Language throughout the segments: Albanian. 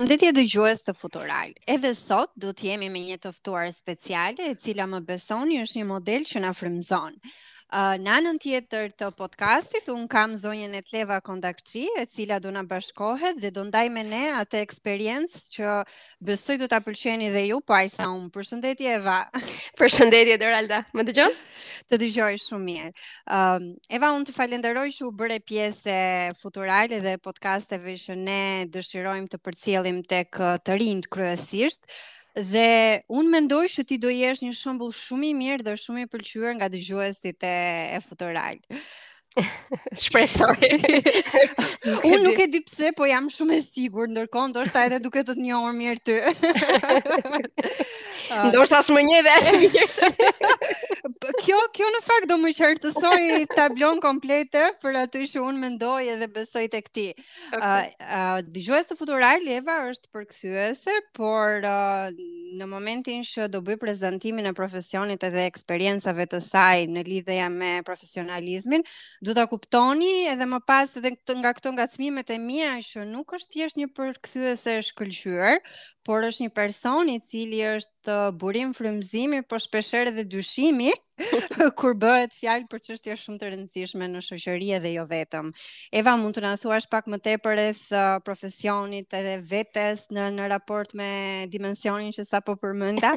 Përshëndetje dëgjues të Futural. Edhe sot do të jemi me një të ftuar speciale, e cila më besoni është një model që na frymëzon. Uh, në anën tjetër të podcastit, unë kam zonjën Etleva Kondakçi, e cila do na bashkohet dhe do ndaj me ne atë eksperiencë që besoj do ta pëlqeni dhe ju, po aq sa unë. Përshëndetje Eva. Përshëndetje Doralda. Më dëgjon? Të dëgjoj shumë mirë. Um, Eva, unë të falenderoj që u bëre pjesë e Futural edhe podcasteve që ne dëshirojmë të përcjellim tek të rinjtë kryesisht. Dhe unë mendoj që ti do jesh një shembull shumë i mirë dhe shumë i pëlqyer nga dëgjuesit e, e Futural. Shpresoj. Unë nuk e di pse, po jam shumë e sigurt, ndërkohë ndoshta edhe duke të të njohur mirë ty. ndoshta as më një dhe as mirë. kjo kjo në fakt do më qartësoj tablonë komplete për atë që unë mendoj edhe besoj tek ti. Ëh, Okay. Uh, dëgjues të Futural, Eva është përkthyese, por uh, në momentin që do bëj prezantimin e profesionit edhe eksperiencave të saj në lidhje me profesionalizmin, do ta kuptoni edhe më pas edhe nga këto ngacmimet e mia që nuk është thjesht një përkthyese e shkëlqyer, por është një person i cili është të burim frymëzimi, por shpeshherë edhe dyshimi kur bëhet fjalë për çështje shumë të rëndësishme në shoqëri edhe jo vetëm. Eva, mund të na thuash pak më tepër rreth uh, profesionit edhe vetes në në raport me dimensionin që sapo përmenda?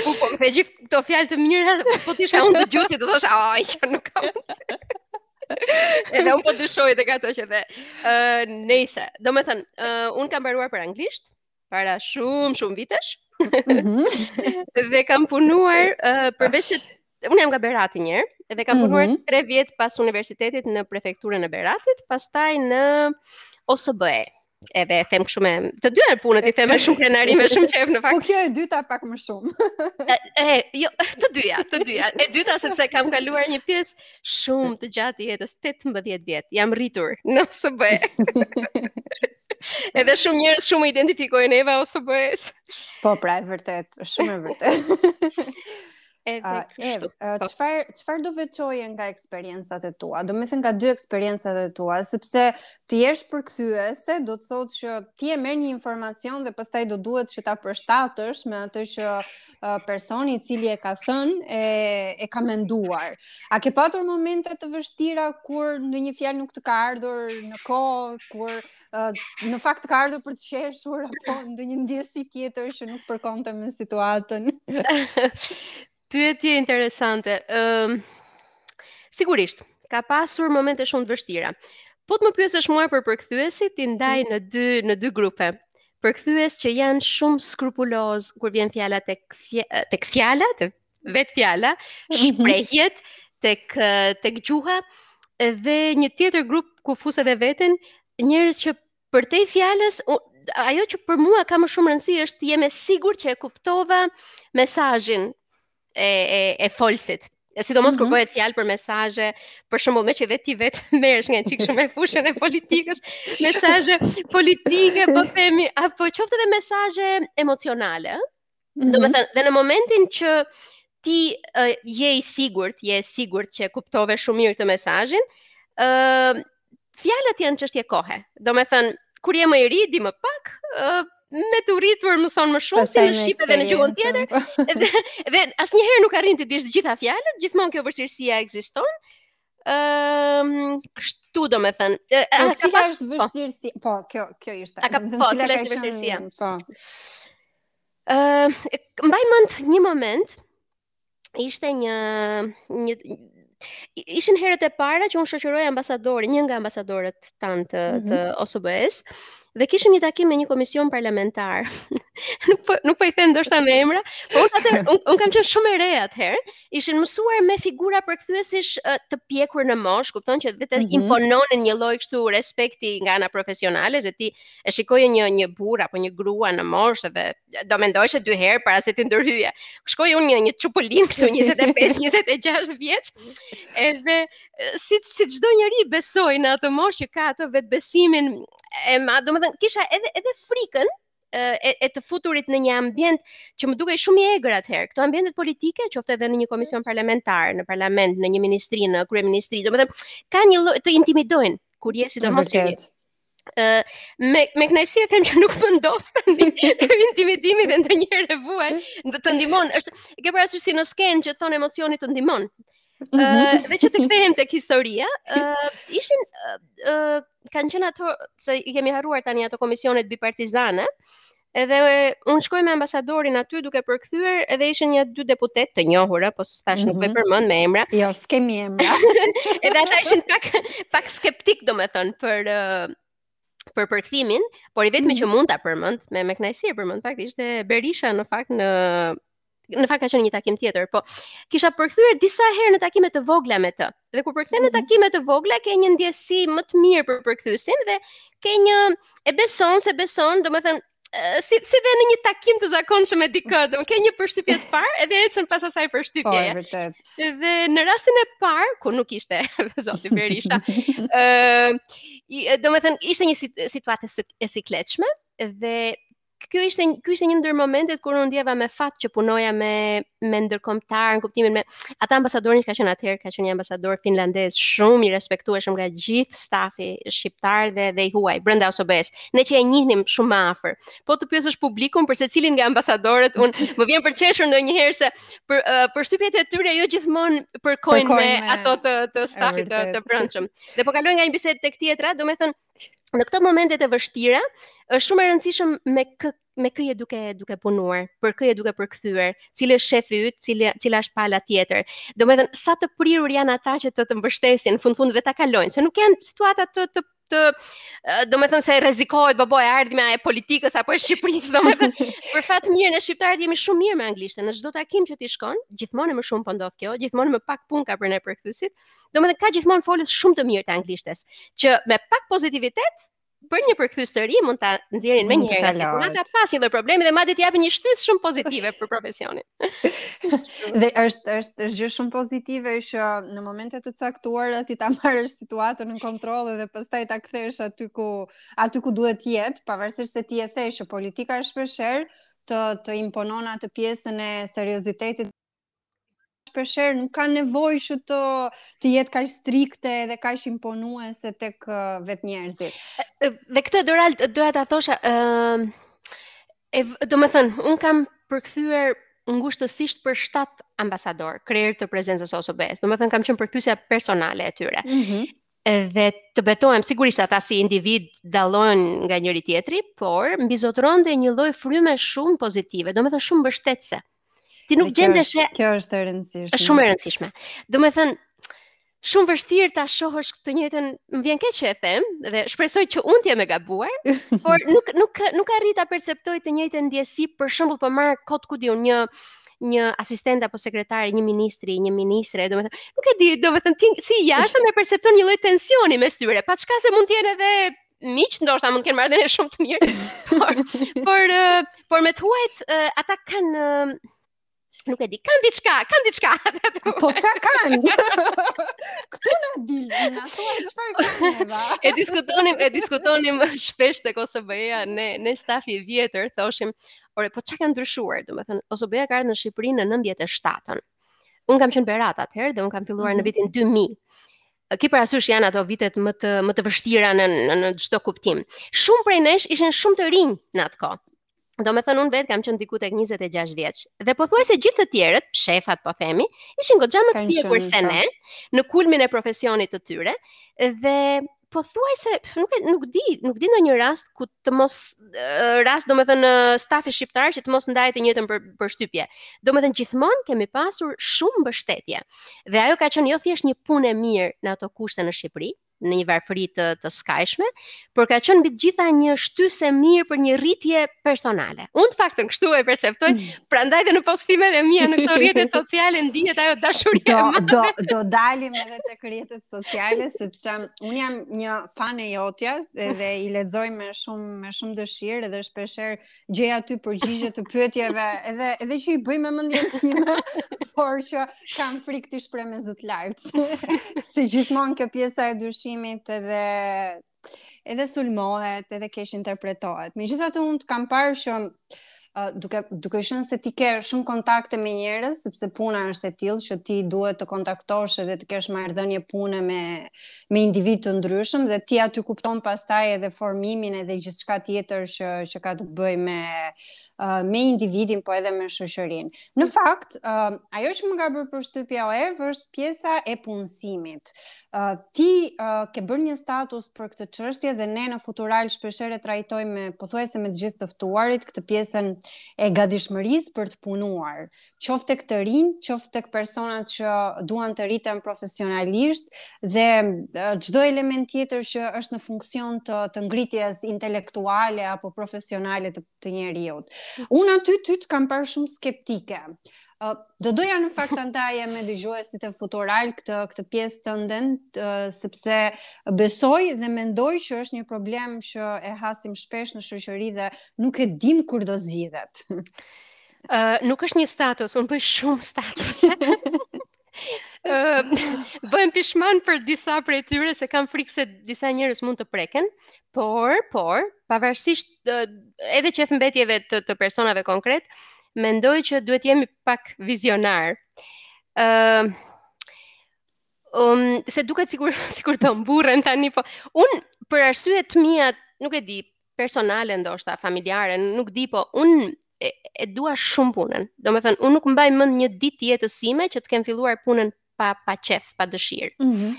Po, po, me gjithë këto fjalë të mira, po ti isha unë dëgjuesi do thosha, "Ai, që nuk kam." Edhe unë po dyshoj tek ato që the. Ë, uh, nejse. Domethënë, uh, unë kam mbaruar për anglisht, para shumë shumë vitesh. Mhm. dhe kam punuar uh, përveç se unë jam nga Berati një herë dhe kam punuar 3 mm -hmm. vjet pas universitetit në prefekturën e Beratit, pastaj në OSBE edhe e them kështu, të dyja punët i them me shumë krenari me shumë qejf në fakt. Po kjo e dyta pak më shumë. e, e jo, të dyja, të dyja. E dyta sepse kam kaluar një pjesë shumë të gjatë të jetës 18 vjet. Jam rritur në OSBE. Edhe shumë njerëz më identifikojnë Eva e OSBE-së. Po pra, e vërtetë, shumë e vërtetë. Edhe kështu. Po. Çfarë çfarë do veçoje nga eksperiencat e tua? Domethënë nga dy eksperiencat e tua, sepse ti je përkthyese, do të thotë që ti e merr një informacion dhe pastaj do duhet që ta përshtatësh me atë që personi i cili e ka thënë e e ka menduar. A ke patur momente të vështira kur ndonjë fjalë nuk të ka ardhur në kohë, kur uh, në fakt të ka ardhur për të qeshur apo ndonjë ndjesi tjetër që nuk përkonte me situatën? Pyetje interesante. Ëm uh, Sigurisht, ka pasur momente shumë të vështira. Po të më pyesësh mua për përkthyesit, i ndaj në dy në dy grupe. përkthyes që janë shumë skrupulozë kur vjen fjala tek tek fjala, tek vetë fjala, shprehjet tek tek gjuha dhe një tjetër grup ku fus edhe veten, njerëz që përtej fjalës ajo që për mua ka më shumë rëndësi është të jem e sigurt që e kuptova mesazhin e e e folësit. E sidomos mm -hmm. kur mhm. bëhet fjalë për mesazhe, për shembull, meqë dhe ti vetë merresh nga një çik shumë me fushën e politikës, mesazhe politike, po themi, apo qoftë edhe mesazhe emocionale, ëh? Mm -hmm. Domethënë mhm., dhe në momentin që ti uh, je i sigurt, je e sigurt që e kuptove shumë mirë këtë mesazhin, ëh, uh, fjalët janë çështje kohe. Domethënë, kur je më i ri, di më pak, uh, me t'u rritur mëson më shumë si në shqip edhe në gjuhën tjetër. Po. Dhe, dhe asnjëherë nuk arrin t'i dish të gjitha fjalët, gjithmonë kjo vështirësia ekziston. Ëm, um, kështu domethënë. A po, cila është po. vështirësi? Po, kjo kjo ishte. A ka po, cila është vështirësia? Po. Ëm, uh, mbaj mend një moment ishte një një ishin herët e para që unë shoqëroja ambasadorin, një nga ambasadorët tanë të, mm -hmm. të mhm. OSBE-së, dhe kishim një takim me një komision parlamentar. nuk po nuk po i them ndoshta me emra, por unë atë un, un kam qenë shumë e re atëherë. Ishin mësuar me figura përkthyesish të pjekur në moshë, kupton që vetë mm -hmm. impononin një lloj kështu respekti nga ana profesionale, se ti e shikoje një një burrë apo një grua në moshë dhe do mendoje dy herë para se t'i ndërhyje. Shkoj unë një një çupëlinë kështu 25, 26 vjeç. Edhe si si çdo njeri besoj në atë moshë që ka atë vetëbesimin e ma, domethënë kisha edhe edhe frikën e, e të futurit në një ambient që më dukej shumë i egër atëherë. Këto ambientet politike, qoftë edhe në një komision parlamentar, në parlament, në një ministri, në kryeministri, domethënë ka një të intimidojnë kur je sidomos i Uh, me, me kënaqësi e them që nuk më ndodh tani ky intimidimi dhe ndonjëherë e vuaj do të ndihmon është e ke parasysh si në skenë që thonë emocioni të ndihmon Mhm. Ëh, dhe që të kthehem tek historia, ëh, ishin ëh kanë qenë ato se i kemi harruar tani ato komisionet bipartizane. Edhe unë shkoj me ambasadorin aty duke përkthyer, edhe ishin nja dy deputetë të njohur, po tash mm -hmm. nuk po e mhm. përmend me emra. Jo, s'kemi emra. edhe ata ishin pak pak skeptikë, domethënë, për uh, për përkthimin, por i vetmi mm -hmm. që mund ta përmend me me kënaqësi e përmend fakt ishte Berisha në fakt në në fakt ka qenë një takim tjetër, po kisha përkthyer disa herë në takime të vogla me të. Dhe kur përkthen në mhm. takime të vogla ke një ndjesi më të mirë për përkthyesin dhe ke një e beson s'e beson, domethënë si si dhe në një takim të zakonshëm me dikë, domethënë ke një përshtypje të parë edhe ecën pas asaj përshtypje. Po, e vërtetë. Dhe në rastin e parë, ku nuk ishte zoti Berisha, ë, uh, domethënë ishte një situatë e sikletshme dhe kjo ishte ky ishte një ndër momentet kur unë ndihesha me fat që punoja me me ndërkombëtarë në kuptimin me ata ambasadorin që ka qenë atëherë ka qenë një ambasador finlandez shumë i respektueshëm nga gjithë stafi shqiptar dhe dhe i huaj brenda OSBE-së ne që e njihnim shumë më afër po të pyesësh publikun për secilin nga ambasadorët unë më vjen për qeshur ndonjëherë se për uh, përshtypjet e tyre jo gjithmonë përkojnë me, me ato të të stafit të, të brendshëm dhe po kaloj nga një bisedë tek tjetra domethënë Në këto momentet e vështira, është shumë e rëndësishme me kë me kë je duke duke punuar, për kë je duke përkthyer, cili është shefi yt, cili cila është pala tjetër. Domethënë, sa të prirur janë ata që të të mbështesin, fund fundit dhe ta kalojnë, se nuk janë situata të të të domethënë se rrezikohet bobo e ardhmja e politikës apo e Shqipërisë domethënë për fat të mirë ne shqiptarët jemi shumë mirë me anglishten në çdo takim që ti shkon gjithmonë më shumë po ndodh kjo gjithmonë më pak punë ka për ne përkthyesit Domethënë ka gjithmonë folës shumë të mirë të anglishtes, që me pak pozitivitet për një përkthyes të ri mund ta nxjerrin menjëherë nga situata pa asnjë lloj problemi dhe madje të japin një shtysë shumë pozitive për profesionin. dhe është është është gjë shumë pozitive që në momente të caktuara ti ta marrësh situatën në kontroll dhe pastaj ta kthesh aty ku aty ku duhet të jetë, pavarësisht se ti e the që politika është shpeshherë të të imponon atë pjesën e seriozitetit shpeshherë nuk ka nevojë që të të jetë kaq strikte dhe kaq imponuese tek uh, vetë njerëzit. Dhe këtë Dorald doja ta thosha, ë uh, domethënë, unë kam përkthyer ngushtësisht për 7 ambasadorë, krerë të prezencës së OSBE-së. Domethënë kam qenë përkthyesja personale e tyre. Mm -hmm. Dhe të betohem sigurisht ata si individë dallojnë nga njëri-tjetri, por mbizotëronte një lloj fryme shumë pozitive, domethënë shumë mbështetëse. Ti nuk gjendesh e Kjo është e rëndësishme. Është shumë e rëndësishme. Domethënë shumë vështirë ta shohësh të njëjtën, më vjen keq që e them dhe shpresoj që unë të jem e gabuar, por nuk nuk nuk arrij ta perceptoj të njëjtën ndjesi, për shembull po marr kot ku di unë një një asistent apo sekretare, një ministri, një ministre, domethënë, nuk e di, domethënë ti si i jashtëm e percepton një lloj tensioni mes tyre, paçka se mund të jenë edhe miq, ndoshta mund të kenë marrëdhënie shumë të mirë. Por por por me të huajt ata kanë nuk e di, kanë diçka, kanë diçka. Po ça kanë? Këtu na dilni, na thua çfarë kanë. E diskutonim, e diskutonim shpesh tek OSBE-ja, ne ne stafi i vjetër thoshim, "Ore, po ça ka ndryshuar?" Domethënë, OSBE-ja ka ardhur në Shqipëri në 97-ën. Un kam qenë Berat atëherë dhe un kam filluar mm -hmm. në mhm. vitin 2000. Ki parasysh janë ato vitet më të më të vështira në në çdo kuptim. Shumë prej nesh ishin shumë të rinj në atë kohë. Domethënë unë vetë kam qënë diku tek 26 vjeç. Dhe pothuajse gjithë të tjerët, shefat po themi, ishin goxha më të pjekur se ne, në kulmin e profesionit të tyre, dhe pothuajse nuk, e, nuk di, nuk di ndonjë rast ku të mos rast domethënë stafi shqiptar që të mos ndajë të njëjtën për, përshtypje. Domethënë gjithmonë kemi pasur shumë mbështetje. Dhe ajo ka qenë jo thjesht një punë e mirë në ato kushte në Shqipëri, në një varfëri të, të skajshme, por ka qenë mbi të gjitha një shtysë e mirë për një rritje personale. Unë të paktën kështu e perceptoj, mm. Prandaj dhe në postimet e mia në këto rrjete sociale ndihet ajo dashuri e madhe. Do do do dalim edhe te rrjetet sociale sepse un jam një fan e jotja dhe i lexoj me shumë me shumë dëshirë dhe shpeshherë gjej aty përgjigje të pyetjeve edhe edhe që i bëj me mendjen time, por që kam frikë t'i shpreh me zë të lartë. se gjithmonë kjo pjesa e dyshimit edhe edhe sulmohet, edhe keqinterpretohet. Megjithatë unë të kam parë që uh, duke, duke qenë se ti ke shumë kontakte me njerëz, sepse puna është e tillë që ti duhet të kontaktosh edhe të kesh marrëdhënie pune me, me individë të ndryshëm dhe ti aty kupton pastaj edhe formimin edhe gjithçka tjetër që, që ka të bëjë me, uh, me individin po edhe me shoqërinë. Në fakt, uh, ajo që më ka bërë përshtypje o Ev është pjesa e punësimit. Uh, ti uh, ke bërë një status për këtë çështje dhe ne në Futural shpeshherë e trajtojmë me pothuajse me të gjithë të ftuarit këtë pjesën e gatishmërisë për të punuar, qoftë tek të rinjtë, qoftë tek personat që duan të rriten profesionalisht dhe çdo uh, element tjetër që është në funksion të të ngritjes intelektuale apo profesionale të, të njeriut. Unë aty ty të kam parë shumë skeptike. Uh, do doja në fakt të ndaje me dëgjuesit e Futural këtë këtë pjesë tënden, uh, sepse besoj dhe mendoj që është një problem që e hasim shpesh në shoqëri dhe nuk e dim kur do zgjidhet. Uh, nuk është një status, unë bëj shumë status. bëhem pishman për disa prej tyre se kam frikë se disa njerëz mund të preken, por por pavarësisht edhe qejfmbetjeve të, të personave konkretë, mendoj që duhet të jemi pak vizionarë. Ë uh, um, se duket sikur sikur do mburrem tani po un për arsye të mia nuk e di personale ndoshta, familjare, nuk di, po unë e, e dua shumë punën. Domethënë, unë nuk mbaj mend një ditë të jetës sime që të kem filluar punën pa, pa qejf, pa dëshirë. Mm -hmm.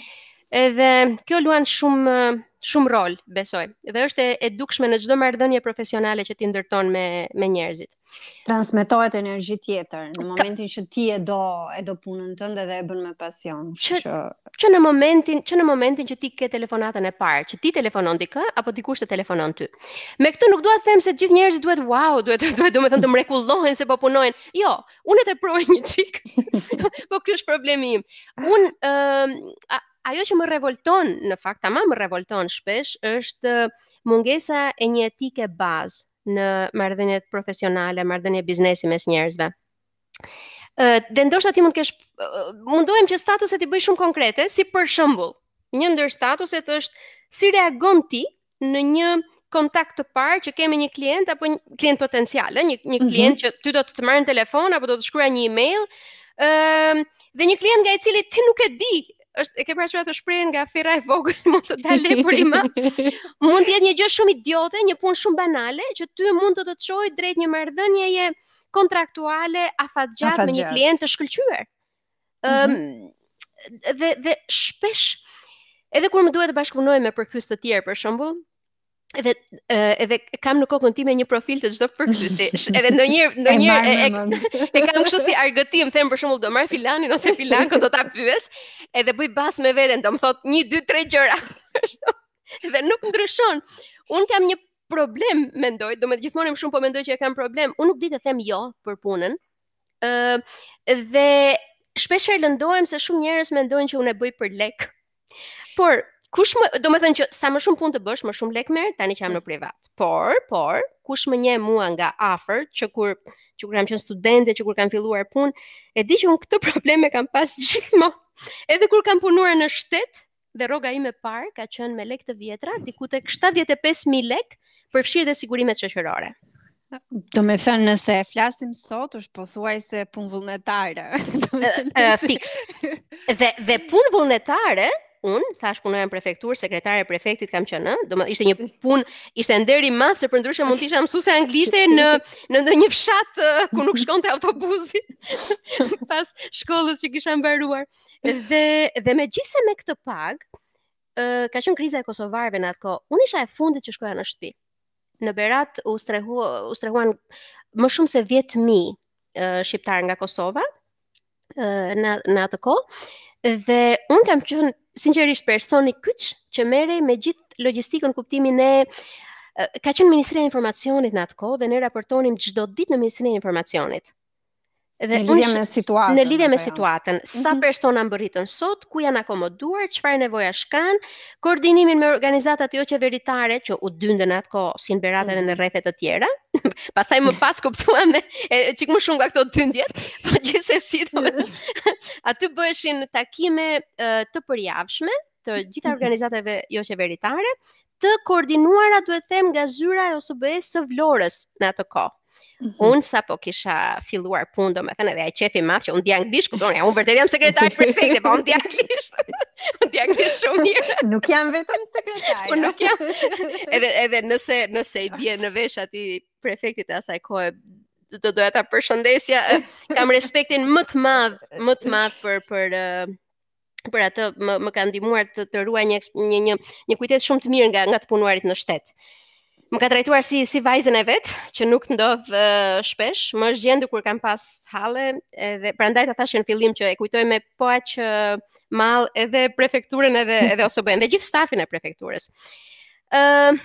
Edhe kjo luan shumë shumë rol, besoj. Dhe është e, e dukshme në çdo marrëdhënie profesionale që ti ndërton me me njerëzit. transmetohet energji tjetër në momentin që ti e do e do punën tënde dhe e bën me pasion. Që, që që në momentin që në momentin që ti ke telefonatën e parë, që ti telefonon dikë apo dikush të telefonon ty. Me këtë nuk dua të them se të gjithë njerëzit duhet wow, duhet duhet domethënë të mrekullohen se po punojnë. Jo, unë e teproj një çik. po ky është problemi im. Un ë uh, ajo që më revolton në fakt, tamam më revolton shpesh është mungesa e një etike bazë në marrëdhëniet profesionale, marrëdhënie biznesi mes njerëzve. Ë, dhe ndoshta ti mund të kesh mundohem që statuset i bëj shumë konkrete, si për shembull, një ndër statuset është si reagon ti në një kontakt të parë që ke me një klient apo një klient potencial, një një mhm. klient mm -hmm. që ty do të të marrë në telefon apo do të shkruajë një email, ë, dhe një klient nga i cili ti nuk e di, është e ke parasysh atë shprehjen nga ferra e vogël mund të dalë lepur i madh. mund të jetë një gjë shumë idiote, një punë shumë banale që ty mund të të çojë drejt një marrëdhënieje kontraktuale afatgjatë me një klient të shkëlqyer. Ëm mm -hmm. um, dhe dhe shpesh edhe kur më duhet të bashkëpunoj me përkthyes të tjerë për shembull, edhe edhe kam në kokën time një profil të çdo përkthyesi. Edhe ndonjëherë ndonjëherë e, e, e kam kështu si argëtim, them për shembull do marr filanin ose filankën do ta pyes, edhe bëj bas me veten, do më thotë 1 2 3 gjëra. dhe nuk ndryshon. Un kam një problem mendoj, domethënë gjithmonë më shumë po mendoj që e kam problem. Un nuk di të them jo për punën. Ë dhe shpesh herë lëndohem se shumë njerëz mendojnë që unë e bëj për lek Por, kush më, domethënë që sa më shumë punë të bësh, më shumë lek merr, tani që jam në privat. Por, por, kush më njeh mua nga afër, që kur, që kur kam qenë studente, që kur kam filluar punë, e di që unë këtë problem e kam pas gjithmonë. Edhe kur kam punuar në shtet, dhe rroga ime e parë ka qenë me lek të vjetra, diku të 75.000 lek, përfshirë dhe sigurimet shoqërore. Domethënë nëse e flasim sot është pothuajse punë vullnetare. Fix. Dhe, dhe punë vullnetare, unë, thashë punoja në prefekturë, sekretare e prefektit kam qenë, domethënë ishte një punë, ishte nder i madh se përndryshe mund të isha mësuese anglishte në, në ndonjë fshat ku nuk shkonte autobusi pas shkollës që kisha mbaruar. Dhe, dhe megjithëse me këtë pagë, ka qenë kriza e kosovarëve në atë kohë, unë isha e fundit që shkoja në shtëpi. Në Berat u strehu u strehuan më shumë se 10000 shqiptarë nga Kosova në në atë kohë dhe unë kam qenë sinqerisht personi kyç që merresha me gjithë logjistikën kuptimin e ka qenë Ministria e Informacionit në atë kohë dhe ne raportonim çdo ditë në Ministrinë e Informacionit Dhe në lidhje me situatën, jo? Në lidhje me situatën, mhm, sa persona mbërritën sot, ku janë akomoduar, çfarë nevojash kanë, koordinimin me organizatat joqeveritare që u dyndën atë kohë si në Berat mhm, dhe në rrethe të tjera. Pastaj më pas kuptuam një çik më shumë nga këto dyndje, po gjithsesi aty bëheshin takime të përjavshme të gjitha organizatave joqeveritare, të koordinuara duhet të them nga zyra e OSBE-së së Vlorës në atë kohë. Mm -hmm. Unë sapo kisha filluar punë, domethënë edhe ai qejfi i madh që unë di anglisht, kupton, unë vërtet jam sekretare prefekti, po unë di anglisht, unë di anglisht shumë mirë. nuk jam vetëm sekretare. unë nuk jam, edhe, edhe nëse, nëse i bie në vesh atij prefektit të asaj kohe, do doja ta përshëndesja, kam respektin më të madh, më të madh për për për atë më, më ka ndihmuar të, të ruaj një një një një kujtesë shumë të mirë nga nga të punuarit në shtet. Më ka trajtuar si si vajzën e vet, që nuk ndodh uh, shpesh, më është gjendur kur kam pas halle, edhe prandaj ta thashë në fillim që e kujtoj me po aq mall edhe prefekturën edhe edhe OSBE-në dhe gjithë stafin e prefekturës. Ë uh,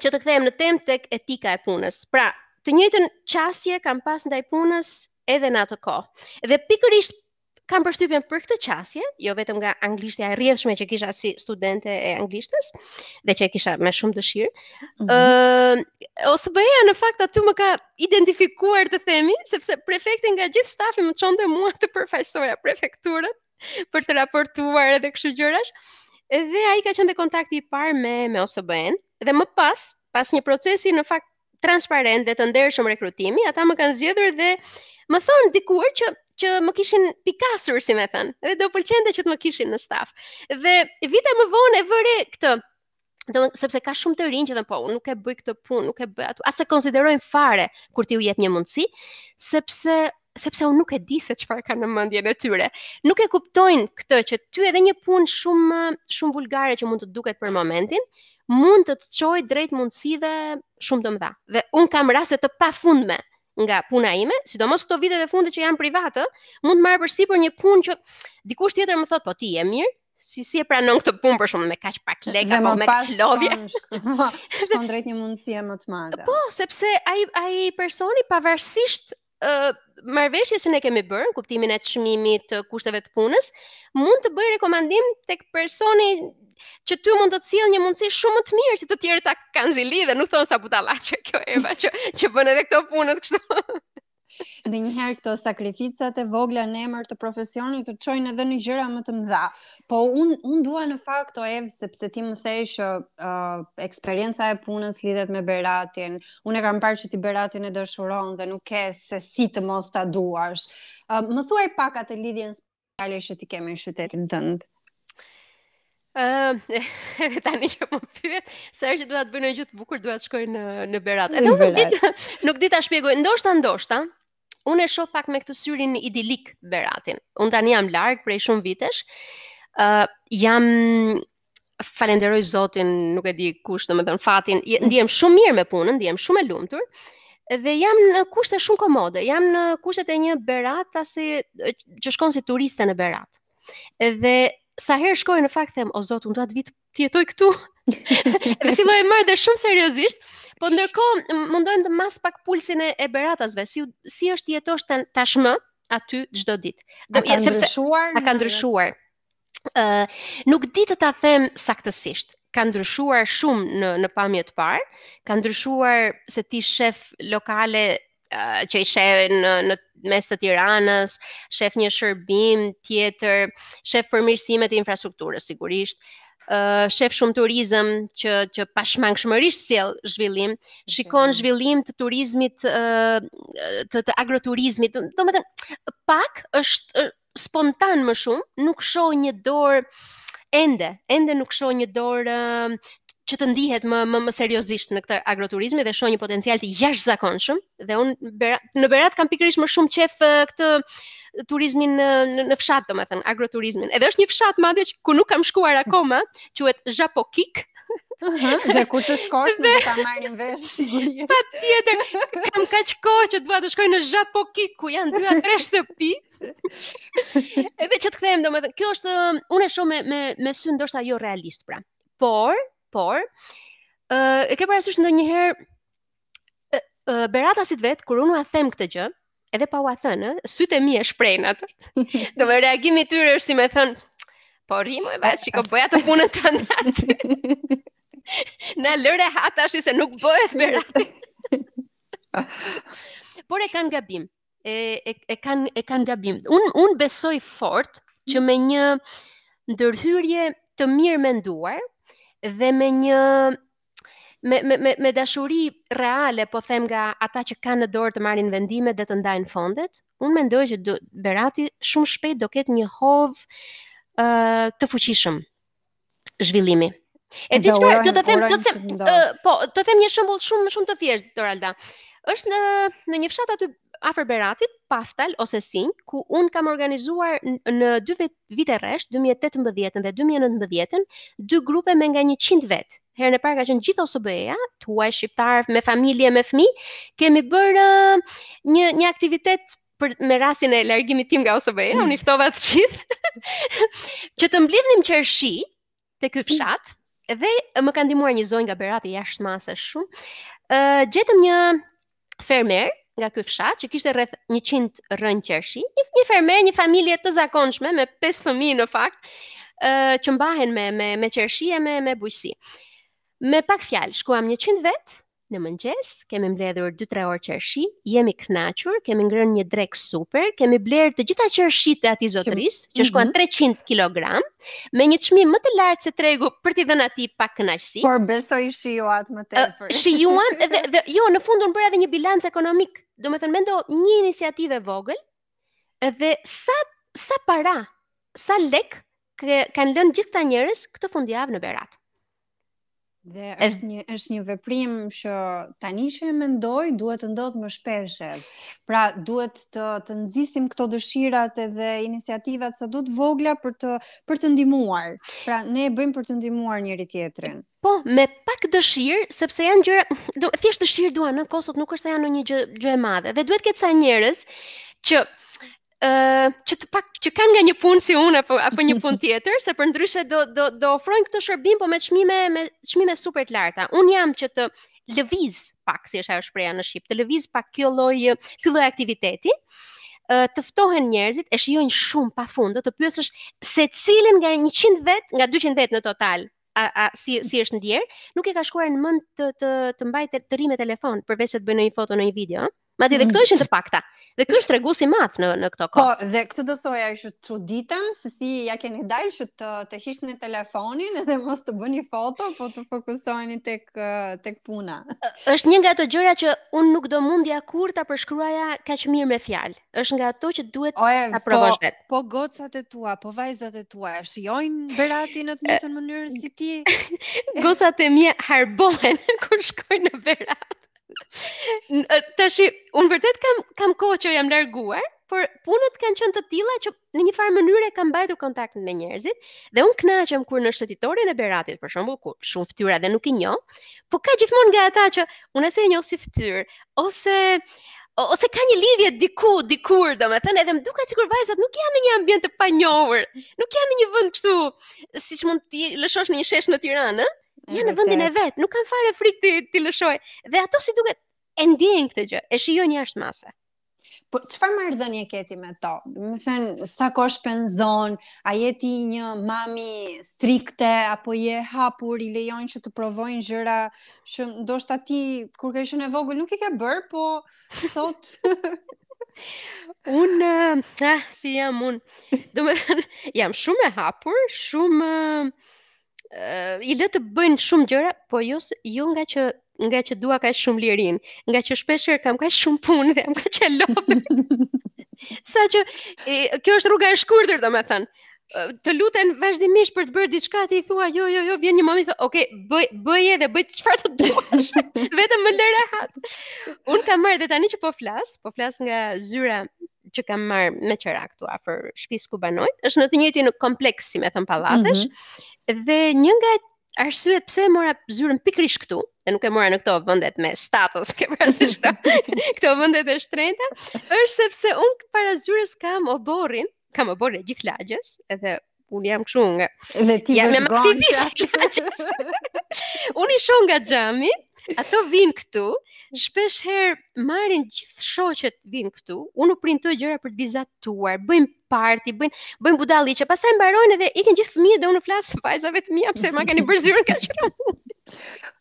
që të kthehem në temë tek etika e punës. Pra, të njëjtën qasje kam pas ndaj punës edhe në atë kohë. Dhe pikërisht kam përshtypjen për këtë qasje, jo vetëm nga anglishtja e rrjedhshme që kisha si studente e anglishtes dhe që e kisha me shumë dëshirë. Mhm. Ë, OSBE-ja në fakt aty më ka identifikuar të themi, sepse prefekti nga gjithë stafi më çonte mua të përfaqësoja prefekturën për të raportuar edhe kështu gjërash. Dhe ai ka qenë kontakti i parë me me OSBE-në dhe më pas, pas një procesi në fakt transparent dhe të ndershëm rekrutimi, ata më kanë zgjedhur dhe më thonë dikur që që më kishin pikasur, si me thënë, dhe do u pëlqente që të më kishin në staf. Dhe vite më vonë e vë re këtë, sepse ka shumë të rinj që thonë po, unë nuk e bëj këtë punë, nuk e bëj atë. As e konsiderojnë fare kur ti u jep një mundësi, sepse sepse unë nuk e di se çfarë kanë në mendjen e tyre. Nuk e kuptojnë këtë që ty edhe një punë shumë shumë vulgare që mund të duket për momentin, mund të të çojë drejt mundësive shumë të mëdha. Dhe un kam raste të pafundme nga puna ime, sidomos këto vitet e fundit që janë private, mund të marr përsipër një punë që dikush tjetër më thot po ti je mirë, si si e pranon këtë punë për shembull me kaq pak lekë apo me kaq lodhje. Shkon drejt një mundësie më të madhe. Po, sepse ai ai personi pavarësisht marrëveshjes që ne kemi bërë në kuptimin e çmimit të kushteve të punës, mund të bëjë rekomandim tek personi që ty mund të të sjellë një mundësi shumë më të mirë që të tjerët ta kanë zili dhe nuk thonë sa budallaqe kjo Eva që, që bën edhe këto punët kështu. Ndonjëherë këto sakrificat e vogla në emër të profesionit të çojnë edhe në gjëra më të mëdha. Po unë un dua në fakt o Ev, sepse ti më the që uh, eksperienca e punës lidhet me Beratin, Unë e kam parë që ti Beratin e dashuron dhe nuk ke se si të mos ta duash. Uh, më thuaj pak atë lidhjen speciale që ti ke me qytetin tënd. Ëm, uh, tani që më pyet, sa herë që dua të bëj një gjë të bukur, dua të shkoj në në Berat. Edhe unë nuk di nuk di ta shpjegoj, ndoshta ndoshta, Unë e shoh pak me këtë syrin idilik Beratin. Unë tani jam larg prej shumë vitesh. Ë uh, jam falenderoj Zotin, nuk e di kush, domethënë fatin. Ndihem shumë mirë me punën, ndihem shumë e lumtur dhe jam në kushte shumë komode. Jam në kushtet e një beratase që shkon si turiste në Berat. Dhe sa herë shkoj në fakt them o Zot, unë dua të vij të jetoj këtu. dhe filloj e marr dhe shumë seriozisht, po ndërkohë mundohem të mas pak pulsin e, e beratasve, si, si është të jetosh të, tashmë aty çdo ditë. Dhe, a ka ndryshuar? A ka ndryshuar. Uh, nuk di të ta them saktësisht, ka ndryshuar shumë në në pamje të parë, ka ndryshuar se ti shef lokale që i sheh në në mes të Tiranës, shef një shërbim tjetër, shef përmirësime të infrastrukturës sigurisht, uh, shef shumë turizëm që që pashmangshmërisht sjell zhvillim, shikon zhvillim të turizmit uh, të, të agroturizmit. Domethënë pak është spontan më shumë, nuk shoh një dorë ende, ende nuk shoh një dorë që të ndihet më më, më seriozisht në këtë, agroturizmi dhe shoh një potencial të jashtëzakonshëm dhe un në Berat kam pikërisht më shumë qejf këtë turizmin në, në, në fshat domethënë agroturizmin. Edhe është një fshat madje që ku nuk kam shkuar akoma, quhet Zhapokikë. dhe kur të shkosh ne ta marrim vesh sigurisht. Patjetër, kam kaq kohë që dua të shkoj në Zhapokikë ku janë dy a tre shtëpi, Edhe që të kthehem domethënë, kjo është unë e shoh me me me sy ndoshta jo realist pra. Por, por ë uh, e ke parasysh ndonjëherë uh, uh, beratasit vet kur unë ua them këtë gjë, edhe pa ua thënë, sytë e mi e shprehin atë. Do me reagimi i tyre është si më thën, po rri more Eva, shiko bëj atë punën tënde. Na lër rehat tashi se nuk bëhet Berati. Por e kanë gabim. e e, e kanë e kanë gabim. Un un besoj fort që me një ndërhyrje të mirëmenduar dhe me një me me me, me dashuri reale, po them nga ata që kanë në dorë të marrin vendimet dhe të ndajnë fondet, un mendoj që do, Berati shumë shpejt do ketë një hov uh, të fuqishëm zhvillimi. E di çfarë, do të them, do të them, po, të them një shembull shumë shumë të thjeshtë, Doralda. Është në në një fshat aty afër Beratit, Paftal ose Sinj, ku un kam organizuar në dy vite rresht, 2018 dhe 2019, dy grupe me nga 100 vet. Herën e parë ka qenë gjithë OSBE-ja, të huaj, shqiptarë me familje, me fëmijë, kemi bërë uh, një një aktivitet për me rastin e largimit tim nga OSBE-ja, unë i ftova të gjithë që të mblidhnim qershi te ky fshat dhe më ka ndihmuar një zonjë nga Berati jashtë mase shumë. Ë uh, gjetëm një fermer nga ky fshat që kishte rreth 100 rrënjë qershi, një, një fermer, një familje të zakonshme me 5 fëmijë në fakt, ë uh, që mbahen me me me qershi e me me bujqësi. Me pak fjalë, shkuam 100 vet, në mëngjes, kemi mbledhur 2-3 orë qershi, jemi kënaqur, kemi ngrënë një drekë super, kemi blerë të gjitha qershitë e atij zotërisë, që, që shkuan mm -hmm. 300 kg, me një çmim më të lartë se tregu për t'i dhënë atij pak kënaqësi. Por besoj shijuat më tepër. Uh, shijuan dhe, dhe jo, në fund unë bëra edhe një bilanc ekonomik. Domethënë mendo një iniciativë e vogël dhe sa sa para, sa lek kanë lënë gjithë këta njerëz këtë fundjavë në Berat. Dhe është një është një veprim që tani që e mendoj duhet të ndodhë më shpesh. Pra duhet të të nxisim këto dëshirat edhe iniciativat sado të vogla për të për të ndihmuar. Pra ne e bëjmë për të ndihmuar njëri tjetrin. Po, me pak dëshirë, sepse janë gjëra, do thjesht dëshirë duan në kostot, nuk është se janë ndonjë gjë gjë e madhe. Dhe duhet të ketë ca njerëz që Uh, që të pak që kanë nga një punë si unë apo apo një punë tjetër, se përndryshe do do do ofrojnë këtë shërbim po me çmime me çmime super të larta. Un jam që të lëviz pak si është ajo shprehja në shqip, të lëviz pak kjo lloj ky lloj aktiviteti të ftohen njerëzit e shijojnë shumë pafund, do të pyesësh secilin nga 100 vet, nga 200 vet në total, a, a si si është ndier, nuk i ka shkuar në mend të të të mbajë të, të rri me telefon përveçse të bëjë ndonjë foto ndonjë video, Madje dhe këto ishin të pakta. Dhe ky është tregues i madh në në këto kohë. Po, dhe këtë do thoja që çuditem se si ia keni dalë që ta ta hiqni telefonin dhe mos të bëni foto, po të fokusoheni tek tek puna. Është një nga ato gjëra që unë nuk do mundja kurrë ta përshkruaja kaq mirë me fjalë. Është nga ato që duhet ta po, provosh vet. Po, po gocat e tua, po vajzat e tua, shijojnë Beratin në të njëjtën mënyrë si ti. gocat e mia harbohen kur shkojnë në Berat. Tashi, unë vërtet kam kam kohë që jam larguar, por punët kanë qenë të tilla që në një farë mënyre kam mbajtur kontaktin me njerëzit dhe unë kënaqem kur në shëtitoren e Beratit për shembull ku shumë fytyra dhe nuk i njoh, po ka gjithmonë nga ata që unë ose e njoh si fytyrë ose ose ka një lidhje diku dikur domethënë edhe më duket sikur vajzat nuk janë në një ambient të panjohur nuk janë në një vend kështu siç mund t'i lëshosh në një shesh në Tiranë ëh Janë në vendin e vet, nuk kam fare frikë t'i t'i lëshoj. Dhe ato si duket e ndjejnë këtë gjë, e shijojnë jashtë mase. Po çfarë marrëdhënie ke ti me to? Domethënë sa kohë shpenzon, a je ti një mami strikte apo je e hapur i lejon që të provojnë gjëra që ndoshta ti kur ke qenë e vogël nuk i ke bërë, po thot Unë, eh, si jam unë, domethënë, jam shumë e hapur, shumë, uh, i lë të bëjnë shumë gjëra, por jo jo ngaqë ngaqë dua kaq shumë lirinë, ngaqë shpeshherë kam kaq shumë punë dhe jam kaq e lodhur. Saqë e, kjo është rruga e shkurtër, domethënë të luten vazhdimisht për të bërë diçka ti i thua jo jo jo vjen një moment thua ok bëj bëje dhe bëj çfarë të duash vetëm më lër rehat unë kam marrë dhe tani që po flas po flas nga zyra që kam marrë me qera këtu afër shtëpisë ku banoj, është në të njëjtin kompleks, si me thënë pallatesh. Mm -hmm. Dhe një nga arsyet pse e mora zyrën pikërisht këtu, dhe nuk e mora në këto vendet me status, ke parasysh këto, këto vendet e shtrenjta, është sepse unë para zyrës kam oborrin, kam oborrin e gjithë lagjes, edhe unë jam kështu nga. Dhe ti jam jam aktivist. unë i shoh nga xhami, ato vijnë këtu, shpeshherë marrin gjithë shoqet vijnë këtu, unë u printoj gjëra për të vizatuar, bëjmë parti, bëjnë bëjmë budalliqe, pastaj mbarojnë edhe ikin gjithë fëmijët dhe unë u flas vajzave të mia pse ma keni bërë zyrën kaq rëndë.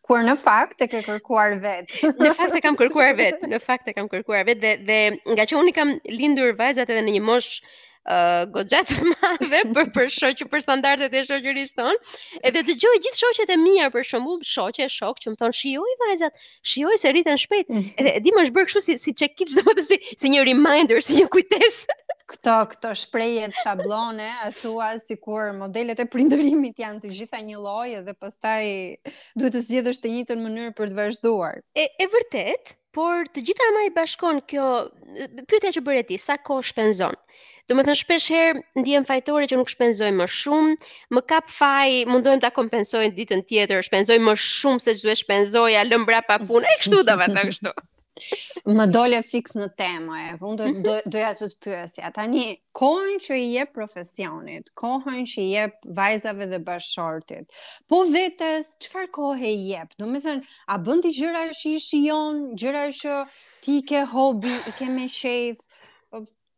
Kur në fakt e ke kërkuar vet. në fakt e kam kërkuar vet, në fakt e kam kërkuar vet dhe dhe ngaqë unë i kam lindur vajzat edhe në një moshë uh, goxha të madhe për për shoqë për standardet e shoqërisë tonë. Edhe dëgjoj gjithë shoqet e mia për shembull, shoqe e shokë që më thonë shijoji vajzat, shijoji se rriten shpejt. Mm. Edhe e di më është bërë kështu si si çekiç domethënë si si një reminder, si një kujtesë. Këto këto shprehjet shablone e thua sikur modelet e prindërimit janë të gjitha njëlloj dhe pastaj duhet të zgjedhësh të njëjtën mënyrë për të vazhduar. E e vërtetë, Por të gjitha ama i bashkon kjo pyetja që bëre ti, sa kohë shpenzon? Domethënë shpesh herë ndihem fajtore që nuk shpenzoj më shumë, më kap faj, mundohem ta kompensoj në ditën tjetër, shpenzoj më shumë se ç'do shpenzoja, lë mbrapa punë, e kështu domethënë kështu. Më dole fiks në temë, e, unë do, do, mhm. doja që të pyesja. Tani, kohën që i jep profesionit, kohën që i jep vajzave dhe bashkëshortit, po vetës, çfarë kohë i jep? Domethënë, A bën ti gjëra që i shijon, gjëra që ti ke hobi, i ke me qejf,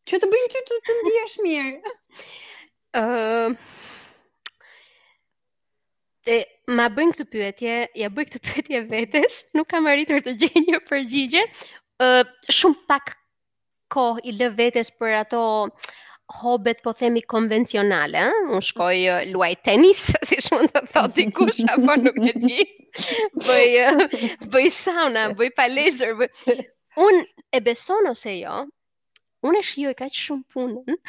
që të bëjnë ty të, të ndihesh mirë? Ë uh, Te ma bëjnë këtë pyetje, ia bëj këtë pyetje vetes, nuk kam arritur të gjej një përgjigje. Ë uh, shumë pak kohë i lë vetes për ato hobet po themi konvencionale, ëh, unë shkoj uh, luaj tenis, siç mund të thotë dikush apo nuk e di. Bëj uh, bëj sauna, bëj palestër, bëj unë e beson ose jo, unë e shijoj kaq shumë punën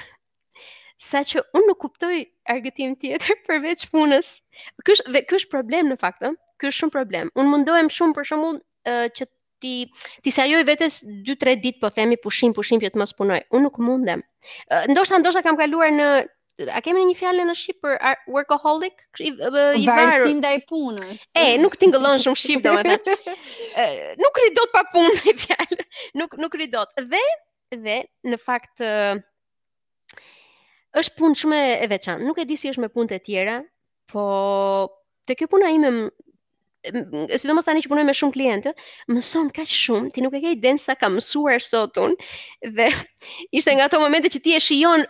saqë unë nuk kuptoj argëtim tjetër përveç punës. Ky është dhe ky është problem në fakt, ëh. Ky është shumë problem. Unë mundohem shumë për shembull uh, që t'i t'i sajoj vetes 2-3 ditë po themi pushim pushim që të mos punoj. Unë nuk mundem. Ndoshta ndoshta kam kaluar në a kemi ne një fjalë në shqip për workaholic i, i varur ndaj punës. E, nuk tingëllon shumë shqip domethënë. nuk rri dot pa punë me fjalë. Nuk nuk rri dot. Dhe dhe në fakt është punë shumë e veçantë. Nuk e di si është me punët e tjera, Po te kjo puna ime sidomos tani që punoj me shumë klientë, mëson kaq shumë, ti nuk e ke idenë sa kam mësuar sot unë dhe ishte nga ato momente që ti e shijon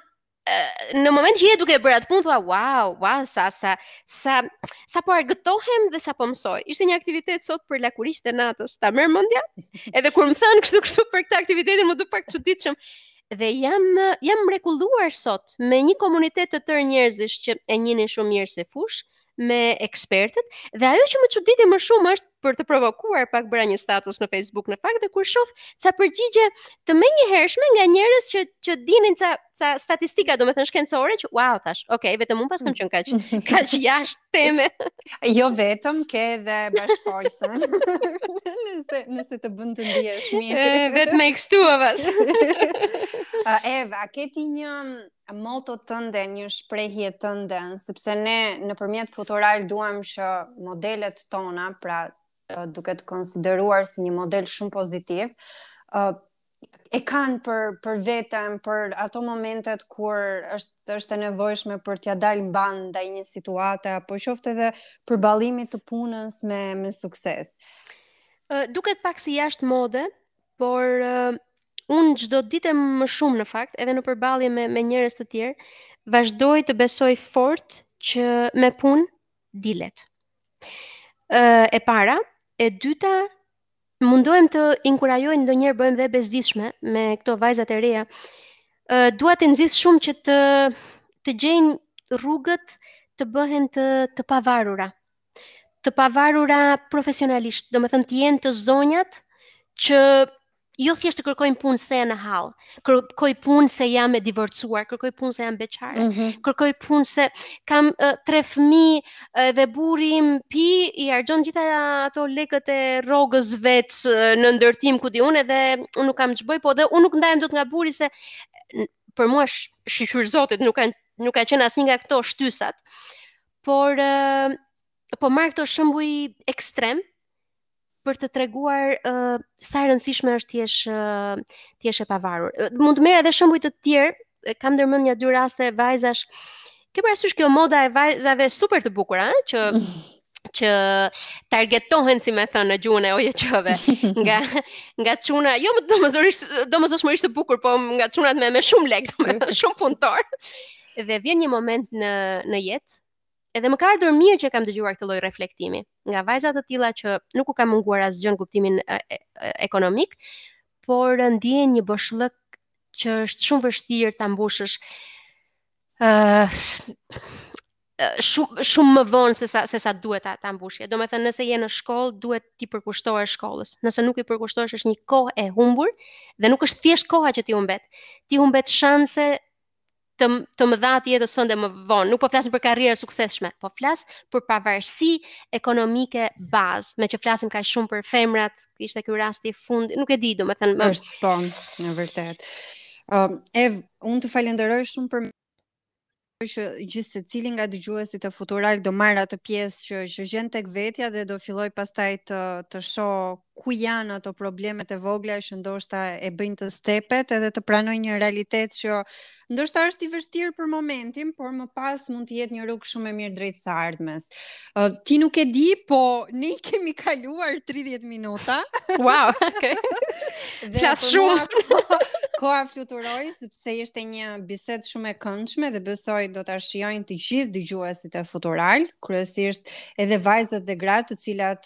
në moment që je duke e bërë atë punë thua wow, wow, sa sa sa sa po argëtohem dhe sa po mësoj. Ishte një aktivitet sot për lakuriqtë e natës, ta merr mendja. Edhe kur më thanë kështu kështu për këtë aktivitetin, m'u duk pak çuditshëm. dhe jam jam mrekulluar sot me një komunitet të tërë njerëzish që e njihnin shumë mirë këtë fushë me ekspertët dhe ajo që më çuditi më shumë është për të provokuar pak bëra një status në Facebook në fakt dhe kur shoh ca përgjigje të menjëhershme nga njerëz që që dinin ca ca statistika domethënë shkencore që wow thashë ok vetëm unë paskam qenë kaq kaq jashtë teme Jo vetëm, ke edhe bashkëfolësen. nëse, nëse të bën të ndihesh mirë. That makes two of us. Eva, a ke ti një moto tënde, një shprehje tënde, sepse ne nëpërmjet futural duam që modelet tona, pra duke të konsideruar si një model shumë pozitiv, uh, e kanë për për veten, për ato momentet kur është është e nevojshme për t'ia dalë mbanë ndaj një situate apo qoftë edhe përballimit të punës me me sukses. Uh, duket pak si jashtë mode, por uh, unë çdo ditë më shumë në fakt, edhe në përballje me me njerëz të tjerë, vazhdoj të besoj fort që me punë dilet. E para, e dyta, mundohem të inkurajoj ndonjëherë bëhem dhe bezdisshme me këto vajzat e reja. Ë dua t'i nxis shumë që të të gjejnë rrugët të bëhen të të pavarura. Të pavarura profesionalisht, domethënë të jenë të zonjat që jo thjesht të kërkojnë punë se jam në hall, kërkoj punë se jam e divorcuar, kërkoj punë se jam beqare, mm -hmm. kërkoj punë se kam uh, tre fëmijë uh, dhe burri im pi i harxhon të gjitha ato lekët e rrogës vet uh, në ndërtim ku di unë dhe unë nuk kam ç'bëj, po dhe unë nuk ndajem dot nga burri se për mua shyqyr zotit nuk kanë nuk ka qenë asnjë nga këto shtysat. Por uh, po marr këto shembuj ekstremë, për të treguar uh, sa e rëndësishme është të jesh uh, të jesh e pavarur. Uh, mund të marr edhe shembuj të tjerë, kam ndërmend një dy raste vajzash. Ke parasysh kjo moda e vajzave super të bukura, ëh, që që targetohen si me thënë në gjuhën e OJQ-ve nga nga çuna, jo më domosdoshmërisht domosdoshmërisht të bukur, po nga çunat me më shumë lek, domethënë shumë punëtorë. Dhe vjen një moment në në jetë Edhe më ka ardhur mirë që kam dëgjuar këtë lloj reflektimi nga vajza të tilla që nuk u ka munguar asgjë në kuptimin e, e, e, ekonomik, por ndjejnë një boshllëk që është shumë e vështirë ta mbushësh ë uh, shumë shumë më vonë se sa se sa duhet ta ta mbushje. Domethënë nëse je në shkollë duhet t'i përkushtohesh shkollës. Nëse nuk i përkushtohesh është një kohë e humbur dhe nuk është thjesht koha që ti humbet. Ti humbet shanse të të mëdha të jetës tënde më vonë. Nuk po flas për karriera të suksesshme, po flas për pavarësi ekonomike bazë, meqë flasim kaq shumë për femrat, ishte ky rasti i fundit, nuk e di, domethënë, më është po, me vërtet. Ëm, um, Ev, unë të falenderoj shumë për që gjithsecili nga dëgjuesit e Futural do marrë atë pjesë që, që gjen tek vetja dhe do filloj pastaj të, të shohë ku janë ato problemet e vogla që ndoshta e bëjnë të stepet edhe të pranojë një realitet që ndoshta është i vështirë për momentin, por më pas mund të jetë një rrugë shumë e mirë drejt së ardhmes. Uh, ti nuk e di, po ne i kemi kaluar 30 minuta. Wow, okay. Flas shumë. Koha, koha fluturoi sepse ishte një bisedë shumë e këndshme dhe besoj do ta shijojnë të gjithë dëgjuesit e Futural, kryesisht edhe vajzat dhe gratë të cilat